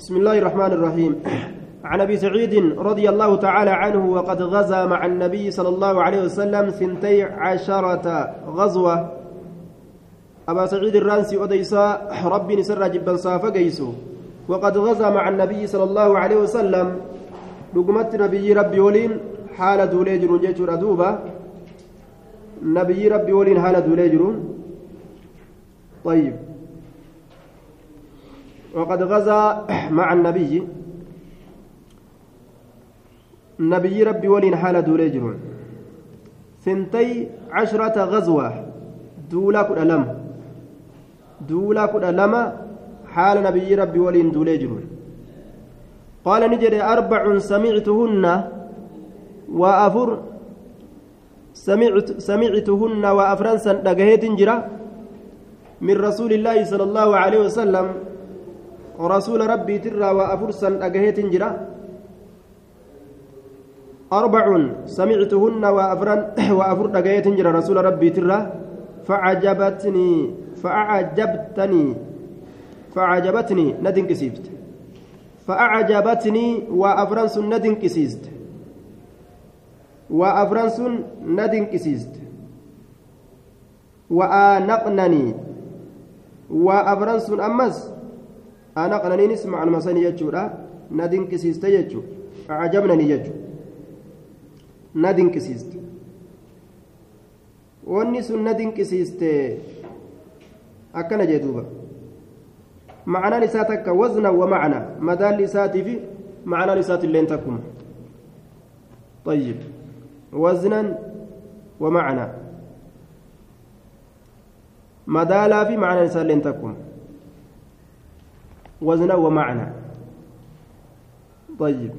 بسم الله الرحمن الرحيم. عن أبي سعيد رضي الله تعالى عنه وقد غزا مع النبي صلى الله عليه وسلم ثنتي عشرة غزوة. أبا سعيد الرانسي أديسا ربي نسر جبا صافا قيسو. وقد غزا مع النبي صلى الله عليه وسلم. لقمت نبي ربي ولين حال دولي جرون جيتور أدوبا نبي ربي ولين حال دولي طيب. وقد غزا مع النبي. نبي ربي ولين حال دولي جرون. ثنتي عشرة غزوة. دولا كل لم دولا كل لما حال نبي ربي ولين دولي جرون. قال نجد أربع سمعتهن وأفر سمعت سمعتهن وأفرنسا دقهيت جرا من رسول الله صلى الله عليه وسلم. رسول ربي ترى وأفرسا دقهيت جرا. أربع سمعتهن وأفرن وأفر دقهيت جرا رسول ربي ترى. فعجبتني فأعجبتني فعجبتني ندن كسيبت فأعجبتني وأفرنس ندن كسيست وأفرنس ندن كسيست وآنقنني. وأفرنس أمس آنقنني نسمع المساني يجورا ندن كسيست يجو أعجبنني يجو ندن كسيست. na dinqisiiste akkana jee duuba معنى لساتك وزنا ومعنى مدال لساتي في معنى لسات اللين تكم طيب. وزنا ومعنى مدالا في معنى لسات اللين تكم وزنا ومعنى. طيب.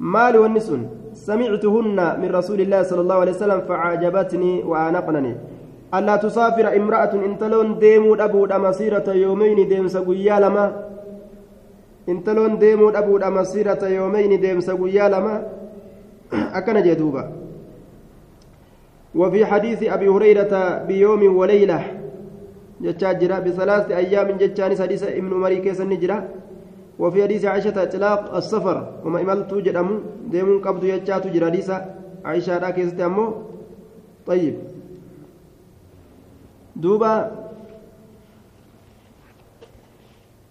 مال والنسون. سمعتهن من رسول الله صلى الله عليه وسلم فعجبتني وآنقنني. ألا تسافر امرأة انتلون ديمو أبود مسيرة يومين ديمس قيا لما؟ انتلون ديمو أبود مسيرة يومين ديمس قيا لما؟ أكن جدوبا. وفي حديث أبي هريرة بيوم وليلة جتاجرا بثلاث أيام جتاني سادسة ابن مري كيس النجرة. وفي حديث عائشة إطلاق السفر. وما إملت جدامو. ديمون قبض يجاتو جراديسة عائشة را كيس طيب. دوبا.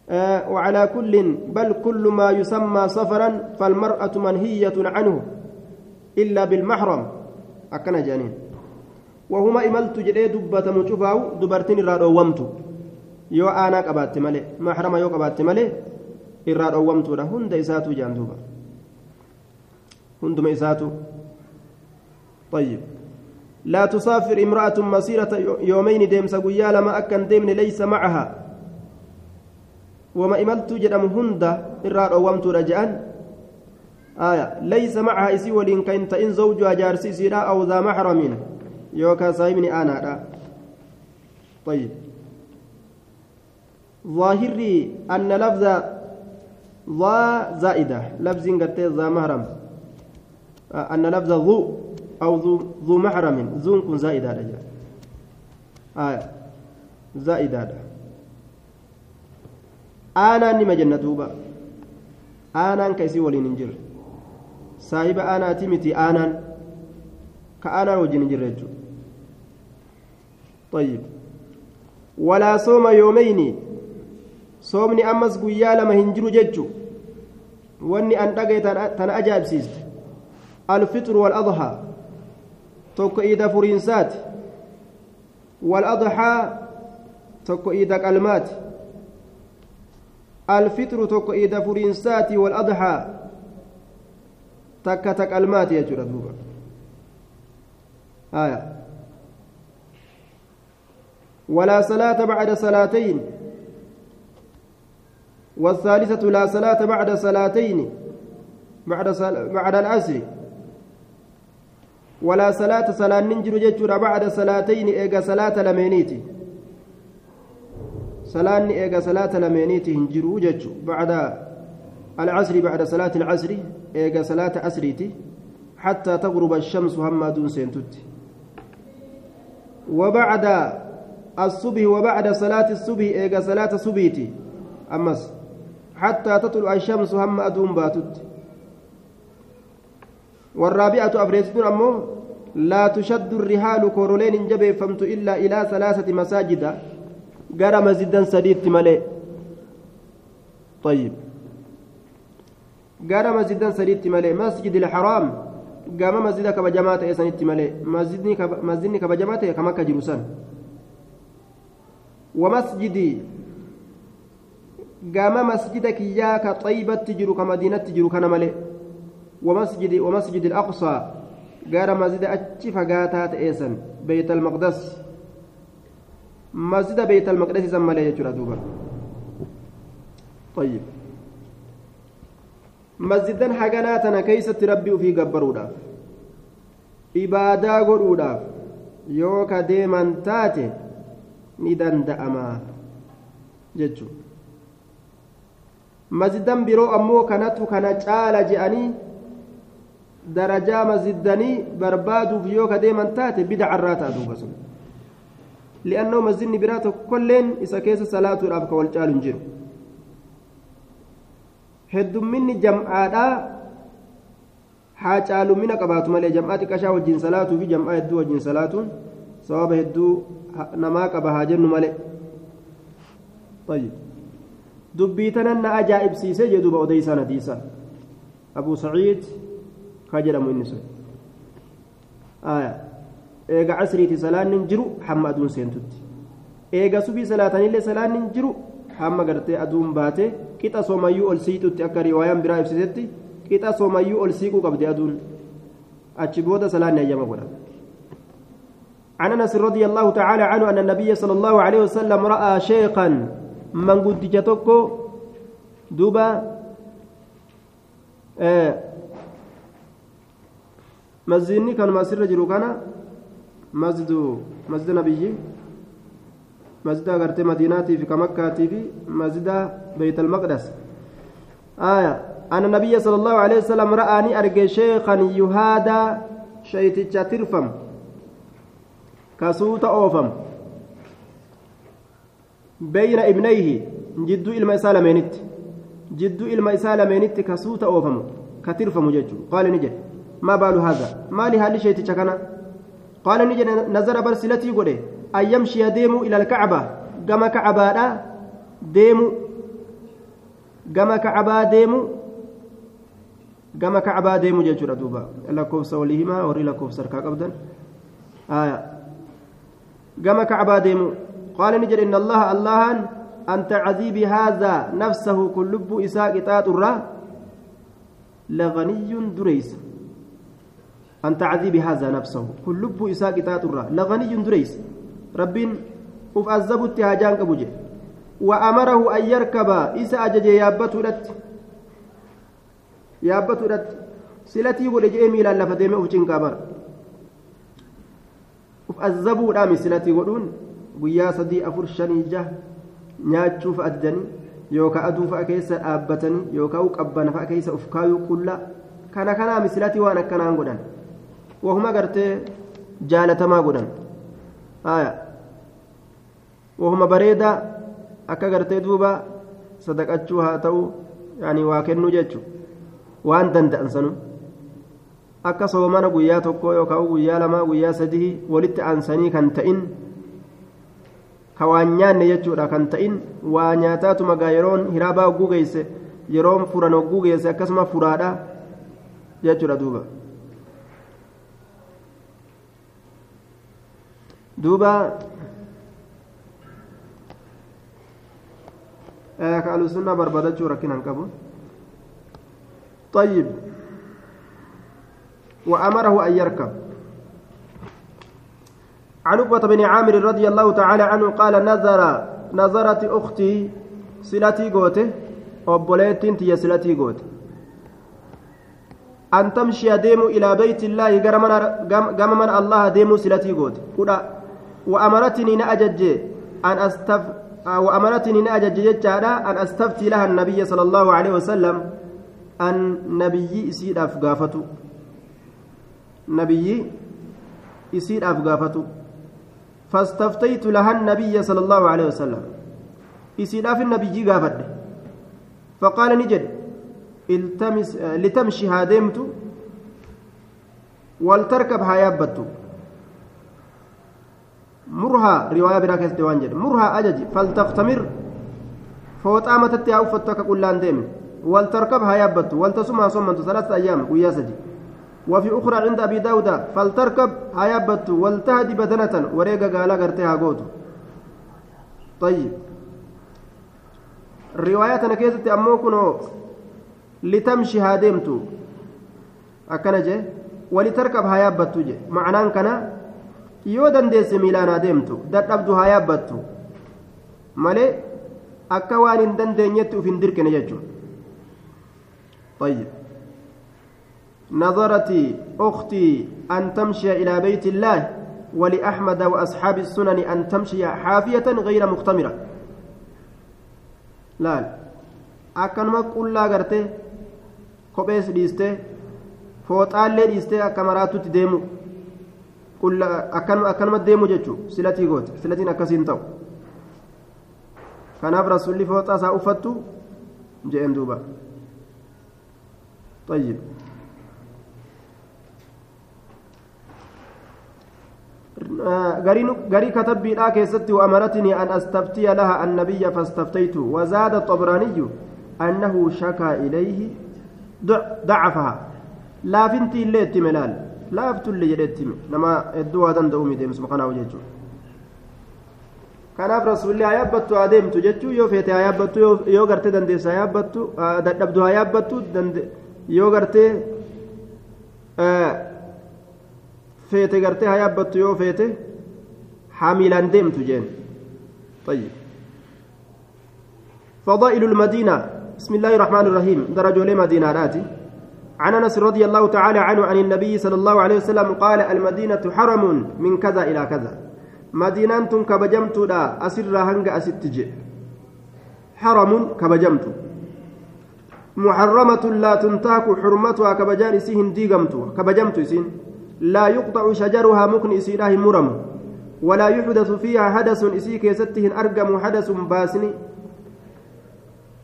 آه وعلى كل بل كل ما يسمى سفرا فالمرأة منهية عنه إلا بالمحرم. أكن جانين. وهما إملت جدي دبة مشفاو دبرتين الراد أومت يو أنا قبات ملي محرم يو قبات ملي الراد أومت هند إساتو جان دوبا. هندما إساتو. طيب. لا تسافر امرأة مسيرة يومين ديمس قيا لما أكن ديمن ليس معها. وما إملت جدم هند إرار أومت رجعان آية. ليس معها إسي ولين كنت إن زوجها جارسي سيرا أو ذا محرم يوكا سايمني أنا لا طيب ظاهري أن لفظ ذا زائدة لفظ قد ذا محرم أن لفظ ذو أو ذو ذو محرم ذو زائدة رجال آية زائدة أنا نما جنة دوبا أنا كيسي ولين نجر صاحب أنا تيمتي أنا كأنا وجن نجر طيب ولا صوم يومين صومني أمس قيا لما هنجر ججو واني أن تنا أجاب سيست الفطر والأضحى tokko iida furiinsaati waladxaa tokko iida qalmaati alfixru tokko iida furiinsaati waladxaa takka ta qalmaati jechuudha duuba aya ولا صلاة بعد صلاتين. والثالثة لا صلاة بعد صلاتين بعد بعد العصر. ولا صلاة صلاة ننجر جتشورا بعد صلاتين إيجا صلاة لمينيتي. صلاة إيجا صلاة لمينيتي هنجروا جتشو. بعد العصر بعد صلاة العصر إيجا صلاة عصريتي. حتى تغرب الشمس هم دون سنتت وبعد الصبح وبعد صلاة الصبح إيجا صلاة صبيتي أمس. حتى تطلع الشمس هم أدوم باتت. والرابعة أفريستون أمو لا تشد الرحال كورولين جبه فمت إلا إلى ثلاثة مساجد. قرى مسجدا سديد ملئ. طيب. قرى مسجدا سديد ملئ. مسجد الحرام. قام مسجد كبجمات إسانيت ملئ. مسجدني كبجمات كما كجرسان ومسجدي. قام مسجد كيا كطيبة تجرو كمدينة تجرو كان ملئ ومسجد الأقصى. قال مسجد أتشي فقاتات إيسن. بيت المقدس. مسجد بيت المقدس سمى لي دوبا. طيب. مسجدا حقناتنا كيست ربي في قبرودا ibaadaa godhuudhaaf yoo ka deeman jechuudha masjidan biroo ammoo kanatu kana caala je'anii darajaa masjidanii barbaaduuf yoo ka deeman taate bidacarraa ta'a duuba sun li'annoo masjidni biraa tokkolleen isa keessa salaatuudhaaf ka wal caalu hin jiru heddumminni jam'aadhaa haa caalummina qabaatu malee jam'aa xiqqashaa wajjin salaatuu fi jam'aa hedduu wajjin salaatuun sababa hedduu namaa qaba haa jennu malee. Dubbii tanan na ajaa'ibsiisee jedhuuba odeysaan hadiisa. Abuu saciid kaa jedhamu inni sun. Eega casriiti salaanni jiru hamma aduun seentutti. Eega subii salaatanillee salaanni jiru hamma gartee aduun baate qixa soomayyuu ol siixutti akka riwaayaan biraa ibsitetti qixa soomayyuu ol siiquu qabdi aduun achi booda salaanni ayyama godha عن أنس رضي الله تعالى عنه أن النبي صلى الله عليه وسلم رأى شيخا من قد جتوكو دوبا آه مسجدني كان مسجد جرو كان مسجد مسجد نبيي مسجد غرتي مدينتي في كمكة في مسجد بيت المقدس. آية أن النبي صلى الله عليه وسلم رآني أرجى شيخا يهادى شيتي ترفم كسوت أوفم. بين ابنيه جدو إلما إسالمينت جدو إلما إسالمينت كسوت أوفم. كترفم ججو. قال نجد ما بال هذا؟ ما لهذا شيء تشكنا؟ قال نجد نظر برسلتي قده. أن يمشي ديمو إلى الكعبة. كما كعبة ديمو. كما كعبة ديمو. كما كعبة ديمو جيشورا دوبا لكوفس وليهما وري لكوفس ركاك أبدا. آية. كما كعبة ديمو قال نجد إن الله الله أنت عذيب هذا نفسه كل لب إساء قطاط لغني دريس. أن تعذيب هذا نفسه كل لب إساء قطاط لغني دريس. رب أف أزبت هاجان كبوجه وأمره أن يركب إساء ججي يابته لت يابته لت سلتي ولجئ ميلا لفديم أفجن رامي سلتي ودون guyyaa sadii afur shanii jaha nyaachuuf addanii yookaan aduu fa'a keessa dhaabbatanii yookaan qabbana fa'a keessa uf kaayuu qullaa kana kanaa misilati waan akkanaan godhan wahuma gartee jaalatamaa godhan wahuma bareedaa akka gartee duuba sadaqachuu haa ta'u waa kennuu jechuun waan danda'an sanu akka soomana guyyaa tokkoo yookaan guyyaa lamaa guyyaa sadii walitti aansanii kan ta'in. ka waan nyaanne jechuudha kan ta'in waa nyaataatu magaa yeroon hiraabaa hogguu geesse yeroon furan hogguu geesse akkasuma furaadha jechuudha duuba duuba ka alusunnaa barbaadachuu rakkin han qabu طيب وأمره أن يركب. عن عقبة بن عامر رضي الله تعالى عنه قال نظر نظرت أختي سلتي قوته وبوليت تي سلتي قوته. أن تمشي ديم إلى بيت الله قام من الله ديم سلتي قوته. وأمرتني نأجج أن أستف وأمرتني نأجج أن أستفتي لها النبي صلى الله عليه وسلم أن نبي يسير أفقافته نبي يسير أفقافته فاستفتيت لها النبي صلى الله عليه وسلم. إسيدا في النبي قافد فقال نجد التمس لتمشي هادمت ولتركب هايابت مرها رواية براكز دوان جد. مرها أجج فلتختمر فوطامتت يا أفتك كلان ديم ولتركب haa yaabbattu ولتسمها صمت ثلاثة أيام ويا سجي وفي أخرى عند أبي داود فلتركب haa yaabbattu ولتهدي بدنة وريقا قالا قرتها قوتو طيب. رواية kana keessatti ammoo kunoo لتمشي haa deemtu akkana jedhe ولتركب haa yaabbattu jedhe معناه kana yoo dandeesse miilaan haa deemtu dadhabdu haa yaabbattu malee akka waan hin dandeenyetti uf hin نظرت أختي أن تمشي إلى بيت الله ولأحمد وأصحاب السنن أن تمشي حافية غير مختمرة لا أكنما كل غرتي؟ كوبيس ديستي؟ فوطالي ديستي؟ أكمراتو تديمو كل أكنما ديمو جتشو؟ سلتي غوت سلتين أكسين تو kanaaf rasuulli fooxaa isaa uffattu je'een duuba طيب. غري كتبيدها كيستي وأمرتني أن أستفتي لها النبي فاستفتيت وزاد الطبراني أنه شكا إليه ضعفها. لا فنتي اللي اتملال. لا أفتل اللي جدت نما الدوا دندومي ديم سبحانه وجهه kanaaf rasuulli haa yaabbattu haa deemtu jechuun yoo feete haa yaabbattu yoo gartee dandeessa haa dadhabdu haa yoo gartee feete gartee haa yaabbattu yoo feete haa miilaan deemtu jeen طيب فضائل المدينة بسم الله الرحمن الرحيم درجة لمدينة راتي عن انس رضي الله تعالى عنه عن النبي صلى الله عليه وسلم قال المدينة حرم من كذا إلى كذا madiinaan tun kabajamtuudha asirraa hanga asitti je haramun kabajamtu muharramatun laa tuntaaku xurmatuhaa kabajaan isii hin diigamtu shajaruhaa mukni isiidha hin muramu walaa yuxdasu fiihaa hadasun isii keessatti hin argamu hadasun baasni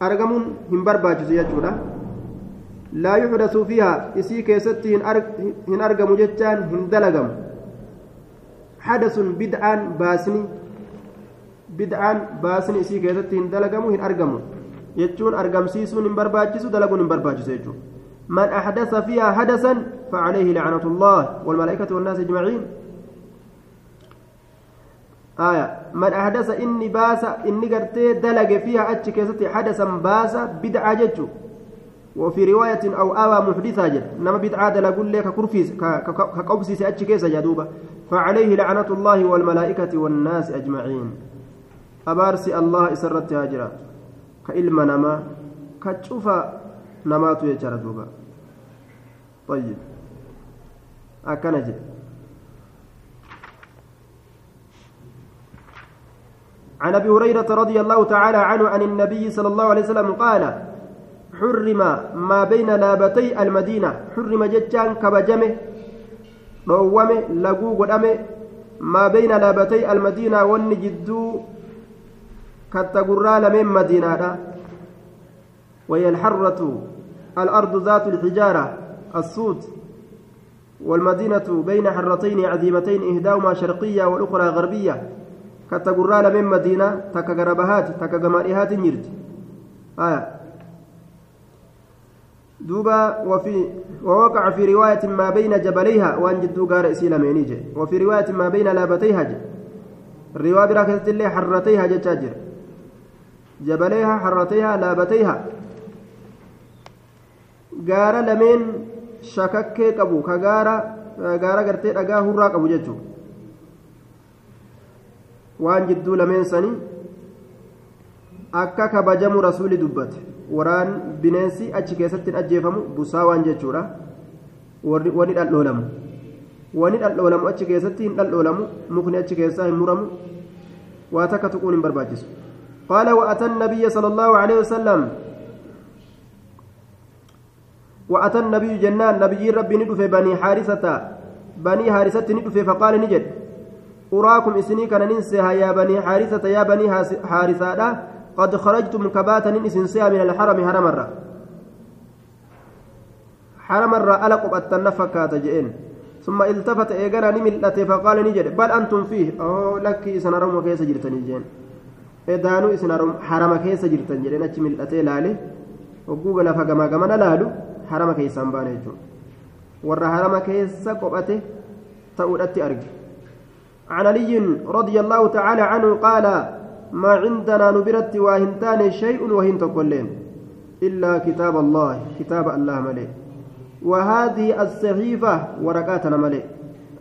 argamuun hin barbaachisu jechuudha laa yuxdasu fiihaa isii keessatti hin argamu jechaan hin dalagamu حدث بدعان باسني بدعان باسني إسي كيست هن دلقمو هن أرقمو يجون أرقمسيسون هن برباجسو دلقون هن برباجسو يجون من أحدث فيها حدثا فعليه لعنة الله والملائكة والناس أجمعين. آية من أحدث إني باسا إني قرتي دلق فيها أتش كيست حدثا باسا بدعة ججو وفي رواية أو آوى محدثة جد نما بدعة دلقون لك كرفيس كقبسي سأتش كيس جدوبة. فعليه لعنة الله والملائكة والناس أجمعين. أبارسي الله إسرت هاجرات كإلما نما كتشوف نمات يجرى دوبا. طيب. أكنج عن أبي هريرة رضي الله تعالى عنه عن النبي صلى الله عليه وسلم قال حرم ما بين لابتي المدينة. حرم جتان كبجمه dhoowwame laguu godhame maa bayna laabatay almadiinaa wanni jidduu katta gurraa lameen وهي الحرة الأرض ذات الحجارة السود. والمدينة بين حرتين عظيمتين إهداهما شرقية والأخرى غربية. كتقرى من مدينة تكغربهات تكغماريهات نيرت. آية. دوبا وفي ووقع في رواية ما بين جبليها وأن جدو قال إسيلا مينيجي وفي رواية ما بين لابتيها جي. الرواية براكزة اللي حرتيها جتاجر جبليها حرتيها لابتيها. gaara lameen shakakkee qabu ka gaara gartee dhagaa hurraa qabu jechuun waan jidduu lameen sanii akka kabajamu rasuuli dubbate. Waraan bineensi achi keessatti hin ajjeefamu busaa waan jechuudha. Wani dhaldhoolamu wani dhaldhoolamu achi keessatti hin dhaldhoolamu mukni achi keessaa hin muramu waa takka tuquun hin barbaachisu. Qaala wa'ata nabiyya sala allahu aleyhi wasalam وأتى النبي جنان نبي ربي ندفع بني حارثة. بني حارثة ندفع فقال نجد أراكم إسني كان ننسى يا بني حارثة يا بني حارثة قد خرجتم كباتا إسنسيا من الحرم حرم الرّ حرم الرّ ألا قبطن فكات جئين ثم التفت إيقنا نملته فقال نجد بل أنتم فيه. أو لك سنرم كيس جرتني جين إدانو إسنرم حرم كيس جرتن جين أتش ملته لالي وقوب لفا قما قما لالو. حرم كيس أنبان ور حرم كيس قبته تؤدت أرجي عن علي رضي الله تعالى عنه قال ما عندنا نبرت واهنتان شيء وهنت كلين إلا كتاب الله كتاب الله ملئ وهذه الصحيفة ورقاتنا ملئ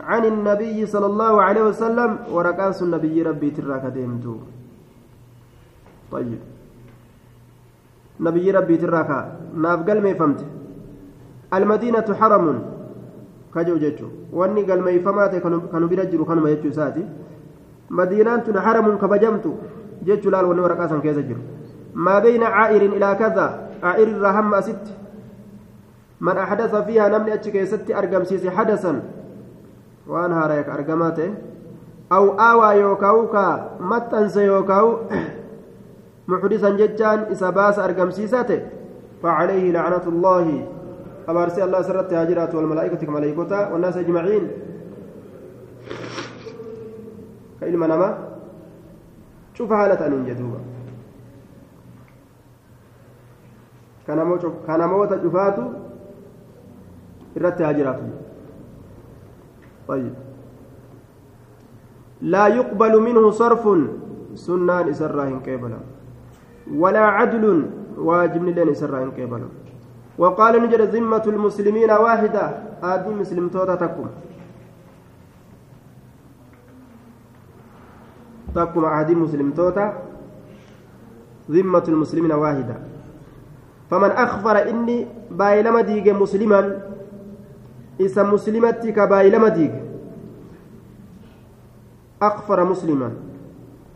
عن النبي صلى الله عليه وسلم ورقاس النبي ربي تراك ديمتو طيب نبي ربي تراك ناف قلمي فهمت المدينة حرم. كجو جتشو واني قلمي فمات كانوا بيرجلوا كانوا يجتشو ساتي. مدينة حرم كبجمت جتشو لال وني ورقاسا كيس ما بين عائر إلى كذا. عائر الرهم أست. من أحدث فيها نمني أتش ستي أرقم سيسي حدثا. وأن هاريك أرقماته. أو آوى يوكاو كا متنس يوكاو محدثا ججان إساباس أرقم سيساته. فعليه لعنة الله. أبارسي الله سرت هاجرات والملائكة ملائكة والناس أجمعين. كإلما نما. شوف حالة أن جدوبا كان موت شفاته irratti haa jiraatu طيب. لا يقبل منه صرف. سنان إسراهن كيبلا ولا عدل. واجب لين إسراهن كيبلا وقال نجد ذمة المسلمين واحدة. آدي مسلم توتا تكم. تكم آدي مسلم توتا. ذمة المسلمين واحدة. فمن أخبر إني بايلما ديج مسلما isa muslimatti kabaayilama diige أكفر مسلما.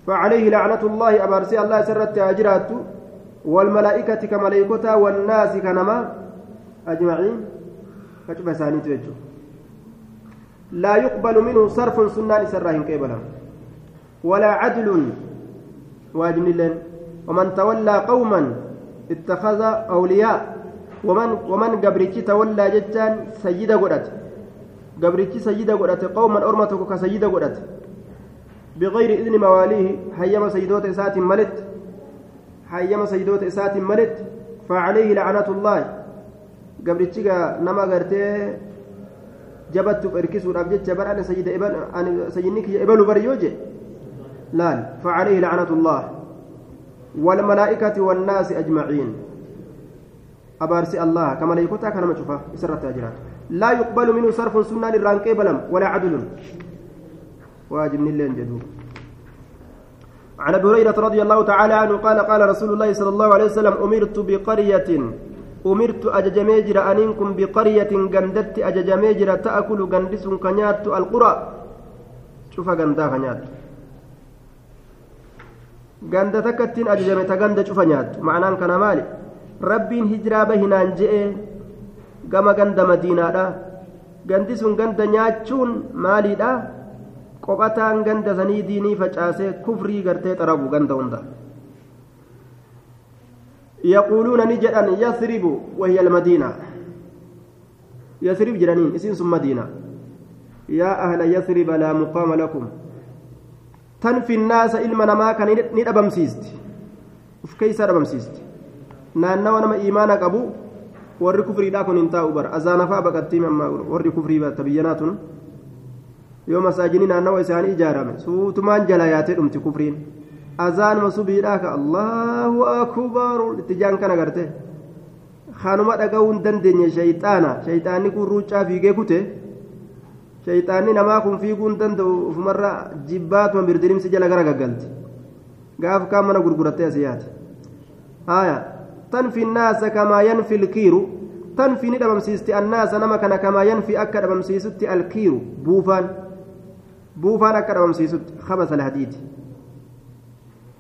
فعليه لعنة الله أبارسي الله سرت أجراته والملائكة كملائكة والناس كنما أجمعين؟ كتب ثاني توجه لا يقبل منه صرف سنان سراهن كيبلا. ولا عدل. لله ومن تولى قوما اتخذ أولياء. ومن ومن قبرتي تولى جتان سيدة قدت. قبرتي سيدة قدت. قوما أرمتك كسيدة قدت. بغير إذن مواليه حيما سيدوت إسات ملت. حيما سيدوت إسات ملت فعليه لعنة الله قبرتي نما قرتي جبت إركسوا أبجت جبر أنا سيد إبل أنا سيدنيك إبل بريوجي لا فعليه لعنة الله والملائكة والناس أجمعين أبارسي الله كما لا يكون كان مشوفا إسرة تاجرات لا يقبل منه صرف سنة للرانك بلم ولا عدل واجب من اللين جدوب عن أبي هريرة رضي الله تعالى عنه قال قال رسول الله صلى الله عليه وسلم أمرت بقرية أمرت أججميجر انكم بقرية غندت أججميجر تأكل غندس كنيات القرى. شوف غندا كنيات. غندا تكتين اججميت غندا شوف نيات معناه كان مالي. rabbiin hijiraa bahinaan je'e gama ganda madiinaadha gandi sun ganda nyaachuun maaliidha qophataan ganda sanii diinii facaasee kufrii gartee xarabu ganda hunda يقولون نجدا يثرب وهي المدينة يثرب جرانين اسم ثم مدينة يا أهل يثرب لا مقام لكم تنفي الناس إلما ما كان ندبمسيست وف كيس دبمسيست naannawa nama imaana qabu warri kufriidhaa kun hin taa'u bara azaanafaa baqattii warri kufrii batta biyyanaatun yoo masaajini naannawa isaanii ijaarame suutumaan jala yaatee dhumti kufriin azaanuma subiidhaa ka allahu akbaru itti jaan kana garte kanuma dhaga'uu hin dandeenye shayxaana shayxaanni kun ruuccaa fiigee kute shayxaanni namaa kun fiiguu hin danda'u ufumarra jibbaatuma birdirimsi jala gara gaggalti gaaf kaan mana gurgurattee asii yaate haaya تنفي الناس كما ينفي الكير تنفي ندبمسيست الناس نما كان كما ينفي أكا دبمسيست الكير بوفان بوفان أكا دبمسيست خبث الحديد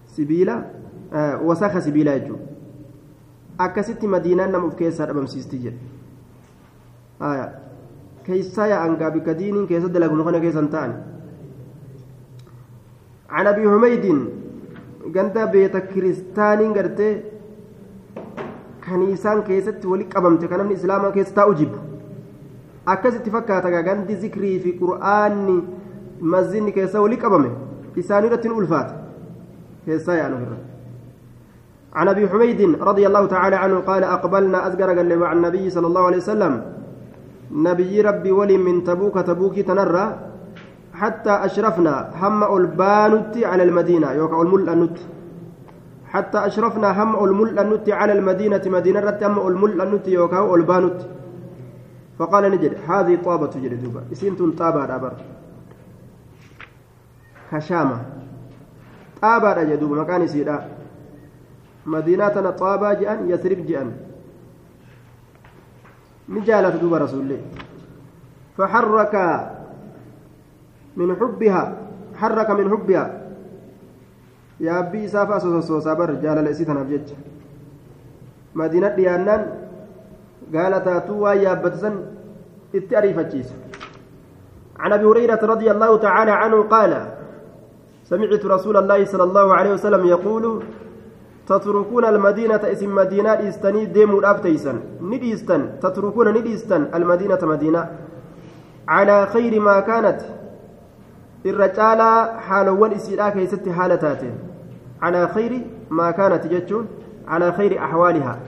سبيلا آه وسخ سبيلا يجو akkasitti madiinaan nama uf keessaa dhabamsiisti jedhe aya keeysaa yaa'angaa bikka diiniin keessa dalaguma kana keessan ta'an عن ابي حميد ganda beeta kiristaaniin gartee kaniisaan keessatti wali qabamte kan namni islaamaa keessa taa'u jibbu akkasitti fakkaata gandi zikrii fi qur'aanni mazinni keessa wali qabame isaan irratti hin ulfaata keessaa irra. عن أبي حميد رضي الله تعالى عنه قال أقبلنا ازقر قال مع النبي صلى الله عليه وسلم نبي ربي ولي من تبوك تبوك تنرى حتى أشرفنا هم البانت على المدينة. يوكا الملأنت حتى أشرفنا هم الملأنت على المدينة. مدينة رت هم الملأنت يوكا البانت فقال نجد هذه طابة تجري دوبا. اسنتم طابة دابر كشامة طابة جدوب مكان سيدا مدينة طابة جأن يثرب جأن نجالة دوب رسول فحرك من حبها حرك من حبها يا أبي سافا سوسو صبر جال لسيتنا بجج مدينة ديانان قال تاتوا يابتسن اتأريفتشيس عن أبي هريرة رضي الله تعالى عنه قال سمعت رسول الله صلى الله عليه وسلم يقول تتركون المدينة اسم مدينة إستني ديمو الأفتيسن نديستن تتركون نديستن المدينة مدينة. على خير ما كانت. الرجال حالوان إسيرا كيست حالتاتين على خير ما كانت جتشون. على خير أحوالها.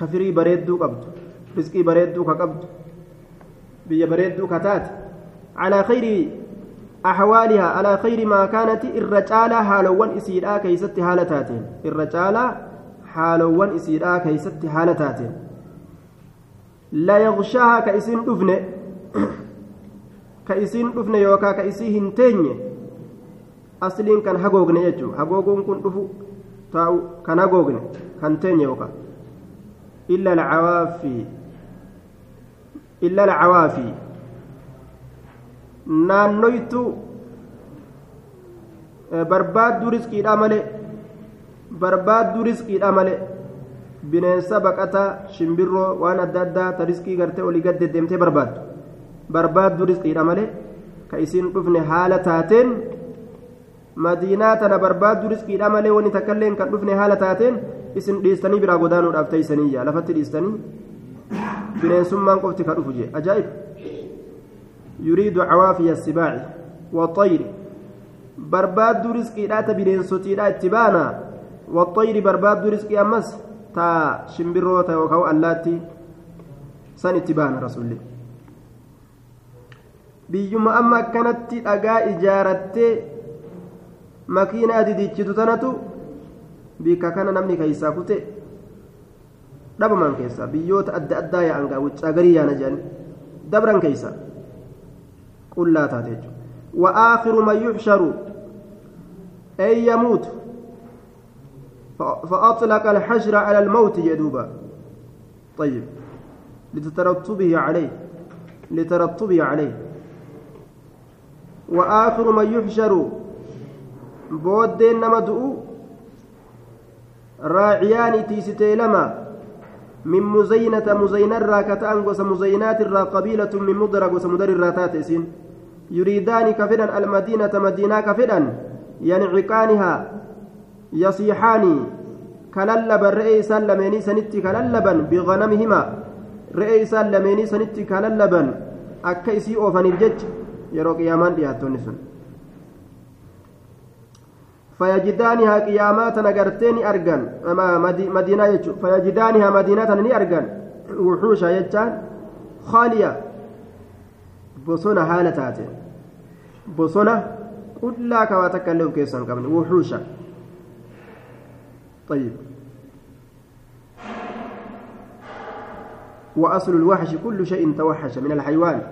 كفري بريدو قبض. رزقي بريدو كقبض. بي بريدو كتات. على خير أحوالها على خير ما كانت الرجال حالوان إسيرا كيست حالتاتين. الرجال حالوان إسيرا كيست حالتاتين. لا يغشاها كإسين دفنه كإسين دفنه يوكا كإسيهن تينيه asliin kan hagoogne jechuun hagooguun kun dhufu taa'u kan hagoogne kan teenye yookaan illa lacawaafi illa lacawaafi naannoytu barbaadduu riskiidha malee barbaadduu riskiidha malee bineensa baqataa shimbirroo waan adda addaa ta riskii gartee olii gad deddeemtee barbaaddu barbaadduu riskiidha malee ka isiin dhufne haala taateen. madiinaa tana barbaaddu riskiidha malee wani takkaillee kan dhufne haala taateen isin dhiistanii biraa godaanuudhaaf teeysanii lafatti dhiistanii bineensummaan qofti ka dhufu jee ajaa'ib yuriidu cawaafiya sibaaci waxayri barbaaddu riskiidhaa ta bineensotiidha itti baana waxayri barbaaddu riskii ammas ta shimbirroo ta yookaan allaatti san itti baana rasulli biyyuma amma akkanatti dhagaa ijaarattee makiinaa didichitu tanatu bikka kana namni keeysaa kute dhabaman keessa biyyoota adda addaa yaa'an gaa wuccaa garii yaana jedhan dabran keeysa qullaa taate jechuudha وآخر من يحشر أن يموت فأطلق الحشر على الموت يدوبا طيب لتترتبه عليه لترتبه عليه وآخر من يحشر nama du'u raaciyaani tiisitee lama min muzaynata muzaynarraa ka ta'an gosa muzaynaatirraa qabiilatun min mudara gosa mudarirraa ka fedhan yanciqaanihaa yasiixaani kalallaban re'ee isaan lameenii sanitti kalallaban biganamihimaa re'ee isaan lameenii sanitti kalallaban akka isii oofaniif jecha yeroo qiyaamaan dhiyaattonni sun فيجدانها قيامات نغرتين أرجان مدينة يجو فيجدانها مدينة ني أرجان وحوشا يجان خالية بصونة حالة تاتي بصونة كلها كما تكلم كيسان كمان وحوشا طيب وأصل الوحش كل شيء توحش من الحيوان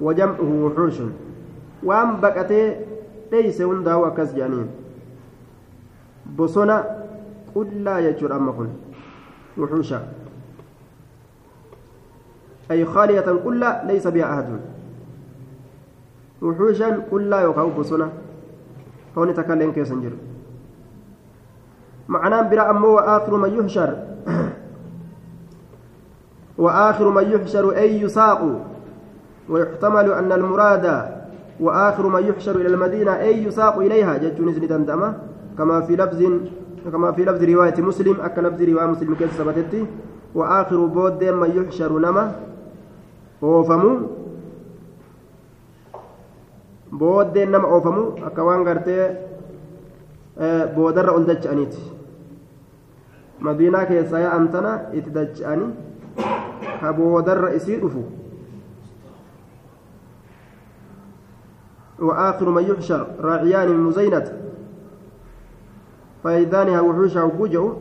وجمعه وحوش وأن بقته dheeyse hundaa'u akkas jedhaniin. Bosona qullaa jechuudha amma kun. Wuxuusha. Khaaliyatan qullaa laysa biha ahadun wuxuushan qullaa yookaan bosona hooni takkailleen keessan jiru معناه برا أمه وآخر من يحشر. وآخر من يحشر أي يساق. ويحتمل أن المراد وآخر ما يحشر إلى المدينة أي يساق إليها. جتونس ندندمة كما في لفظ كما في لفظ رواية مسلم. أكا لفظ رواية مسلم كيف ثبتت وآخر بود ما يحشر نما. وفمو booddeen nama oofamu akka waan gartee boodarra ol dacha'aniiti madiinaa keessaa yaa'an tana itti dacha'anii ka boodarra isii dhufu وآخر من يحشر راعيان من مزينة فإذانها وحوشها وجوجو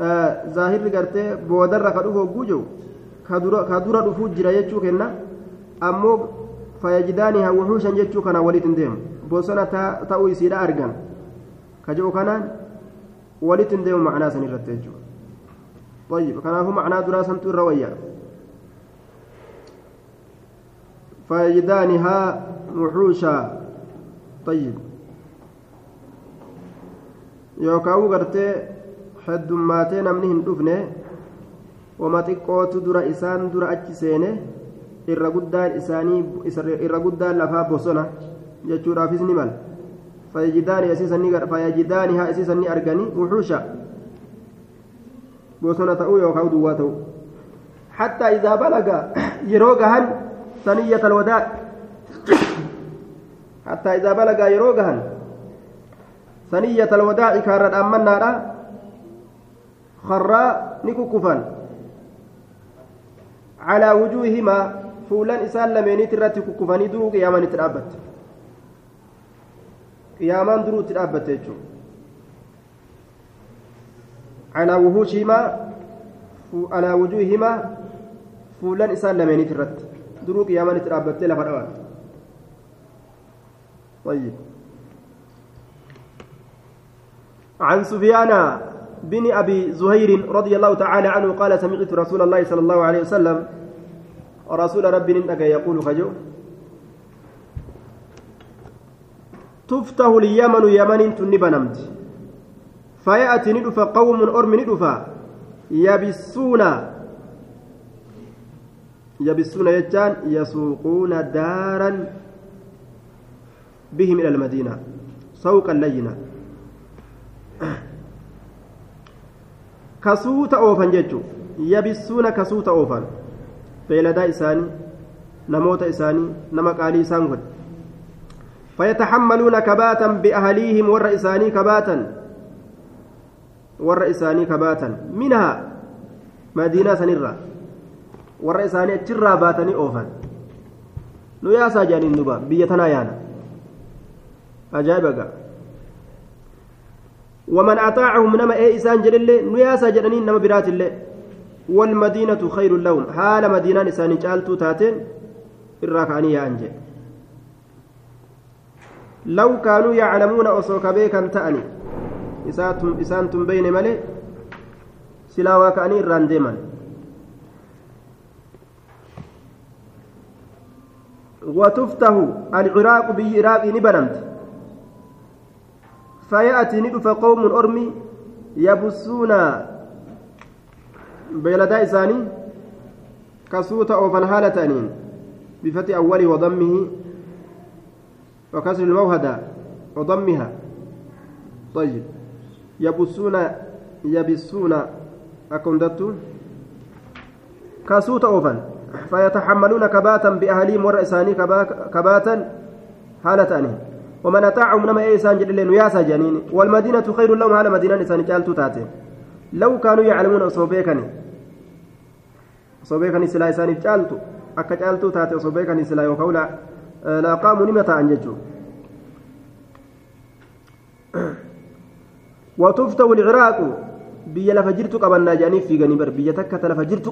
آه ظاهر قرتي بودر كدوه وجوجو كدورة دفوت جرا يجو كنا أمو فيجدانها وحوشا يجو كنا وليد ديم بوسنا تأوي سيدا أرغان كجو كنان وليد ديم معنا سنرت يجو طيب كان هو معنى دراسة الروية فيجدانها وحوشا طيب yookaan gartee heddummaatee namni hin dhufne wama xiqqootu dura isaan dura achi seene irra guddaan isaanii irra guddaan lafaa bosona jechuudhaafis ni mala fayajidaani haa isiisan ni arganii wuxuusha bosona ta'uu yookaan duwwaa ta'uu حتى إذا بلغ يروغهن ثنية الوداع حتى إذا بلغ يروغهن ثنية الوداع كارد أمنا خرا نكوكفا على وجوههما فولان إسان لميني تراتي كوكفاني درو قياما نترابت قياما درو ترابت يجو على وحوشهما على وجوههما فولان إسان لميني تراتي درو قياما نترابت لفرأوات طيب عن سفيان بن أبي زهير رضي الله تعالى عنه قال سمعت رسول الله صلى الله عليه وسلم رسول ربي إنك يقول خجو تفتح اليمن يمن تنبنمت فيأتي ندفا قوم أرم ندفا يبسون يبسون يجان يسوقون دارا بهم إلى المدينة سوقا لينا. Kasuuta oofan jechuun yabisuuna kasuuta oofan beeladaa isaanii namoota isaanii nama qaalii isaan godhe. فيتحملون كباتا بأهليهم ور إساني كباتا ور إساني كباتا منها مدينة سنرة ور إساني أتشرى باتني أوفا نياسا جاني النبا بيتنا يانا أجايبك ومن أطاعهم نما إيه إسان جلله نياسا جلنين نما برات الله والمدينة خير لهم. حال مدينة إسان جالتو تاتين الراكاني أنجي. لو كانوا يعلمون أصوك بيكا تأني إسانتم إسانتم بين ملي سلاوا كأني رانديما وتفتح العراق بالعراق نبنمت. فيأتي ندف قوم أرمي يبسون بيلدا إساني كسوت أو فنهالة أنين بفتح أوله وضمه وكسر الموهدة وضمها. طيب. يبسون يبسون. أكون دتو. كسوت أوفن فيتحملون كباتا بأهليهم ورئساني كباتا أنين ومن أطاعهم نما إيسان جل لين ياسا جنين والمدينة خير لهم على مدينة إنسان جالتو تاتي. لو كانوا يعلمون أصوبيكني أصوبيكني سلا إسان جالتو. أكا جالتو تاتي أصوبيكني سلا يوكولا لا قاموا نمتا عن ججو وتفتح العراق biyya lafa jirtu qabannaa jedhanii fiiganii bar biyya takka ta lafa jirtu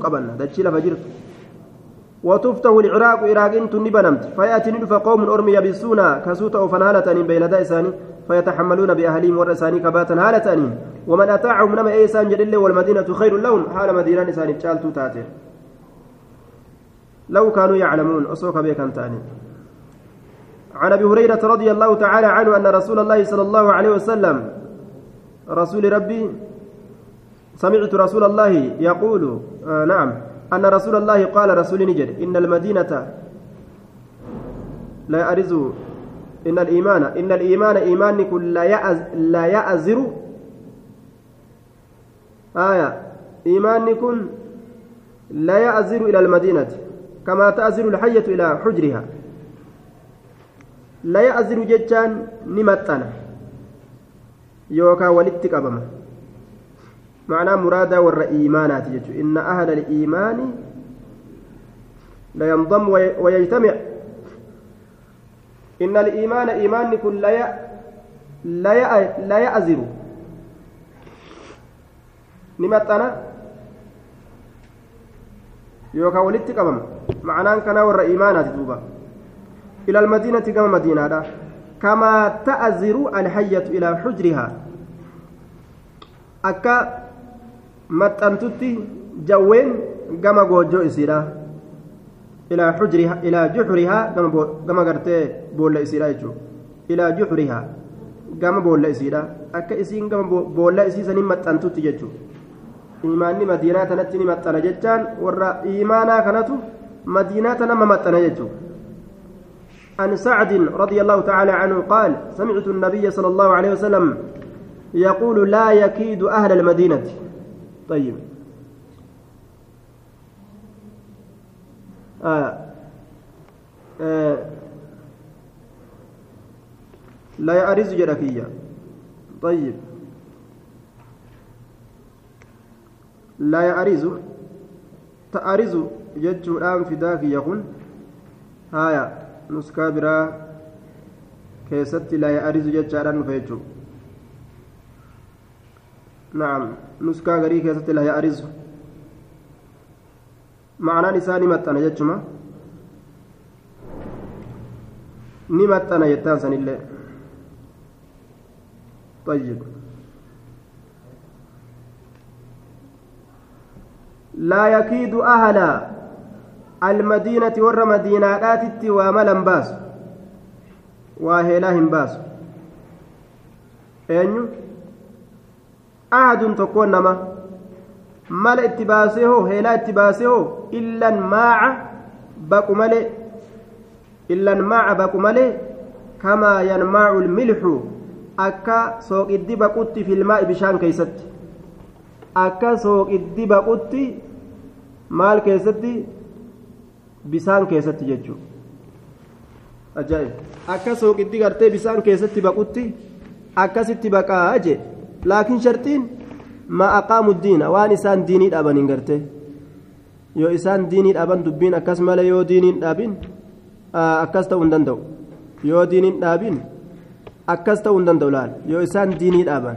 وتفتح العراق عراق تني بنمت. فيأتي ندف قوم أرمي يبسون كسوت أو فنالة بيلدا إساني. فيتحملون بأهلهم ورساني كباتا هالة ومن أطاعهم نما إيسان جلل والمدينة خير لهم. حال مدينة إساني تشالتو تاتي. لو كانوا يعلمون أصوك بك تاني عن أبي هريرة رضي الله تعالى عنه أن رسول الله صلى الله عليه وسلم رسول ربي سمعت رسول الله يقول آه نعم. أن رسول الله قال رسول نجد إن المدينة لا يعرز إن الإيمان إن الإيمان إيمان كل لا يأز لا يأزر. آية إيمان كن لا يأزر إلى المدينة كما تأزر الحية إلى حجرها. لا يأزر جتان نمتنا يوكا ولدتك أبما. معناه مرادا ور إيمانات جتو إن أهل الإيمان لا ينضم ويجتمع. إن الإيمان إيمان كن لا. لا. لا يأزر نمتنا يوكا ولدتك أبما معناه كان ور إيمانات دوبا. إلى المدينة كما مدينة كما تأزر الحية إلى حجرها. أكا maxxantutti jawween gama goojjoo isiidha ilaa xujrihaa ilaa juxrihaa gama gartee boolla isiidha jechuudha ilaa juxrihaa gama boolla isiidha akka isiin gama boolla isiisanii maxxantutti jechuudha imaanni madiinaa tanatti ni maxxana jechaan warra imaanaa kanatu madiinaa tanama maxxana jechuudha. عن سعد رضي الله تعالى عنه قال سمعت النبي صلى الله عليه وسلم يقول لا يكيد أهل المدينة طيب. آه. آه. لا يعرز جركية طيب. لا يعرز. تعرز جج الآن فداك يكون هايا. نسكا برا. كيست لا يعرز الآن فيجو. نعم. نسكا غري كيست لا يعرز معنى نساني متنا جتشما. ni maxxana jettaan sanillee طيب. لا يكيد أهل المدينة ور آتت وملا باس وهلاهم باس أين أحد تكون نما مال اتباسه هلا اتباسه إلا الماع بقوا ملئ إلا الماع بقوا ملئ كما ينماع الملح akka sooqiddi baqutti filmaa bishaan keessatti akka sooqiddi baqutti maal keessatti bisaan keessatti jechuudha ajaa'ib akka sooqiddi gartee bisaan keessatti baqutti akkasitti baqaa jee laakiin shartiin ma aqaamu diina waan isaan diinii dhaaban hin gartee yoo isaan diinii dhaaban dubbiin akkas malee yoo diiniin dhaabin akkas ta'uu hin danda'u yoo diiniin dhaabin. akkas ta'uu hin danda'u laal yoo isaan diinii dhaaban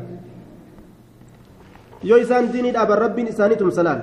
yoo isaan diinii dhaaban rabbiin isaanii tumsa laal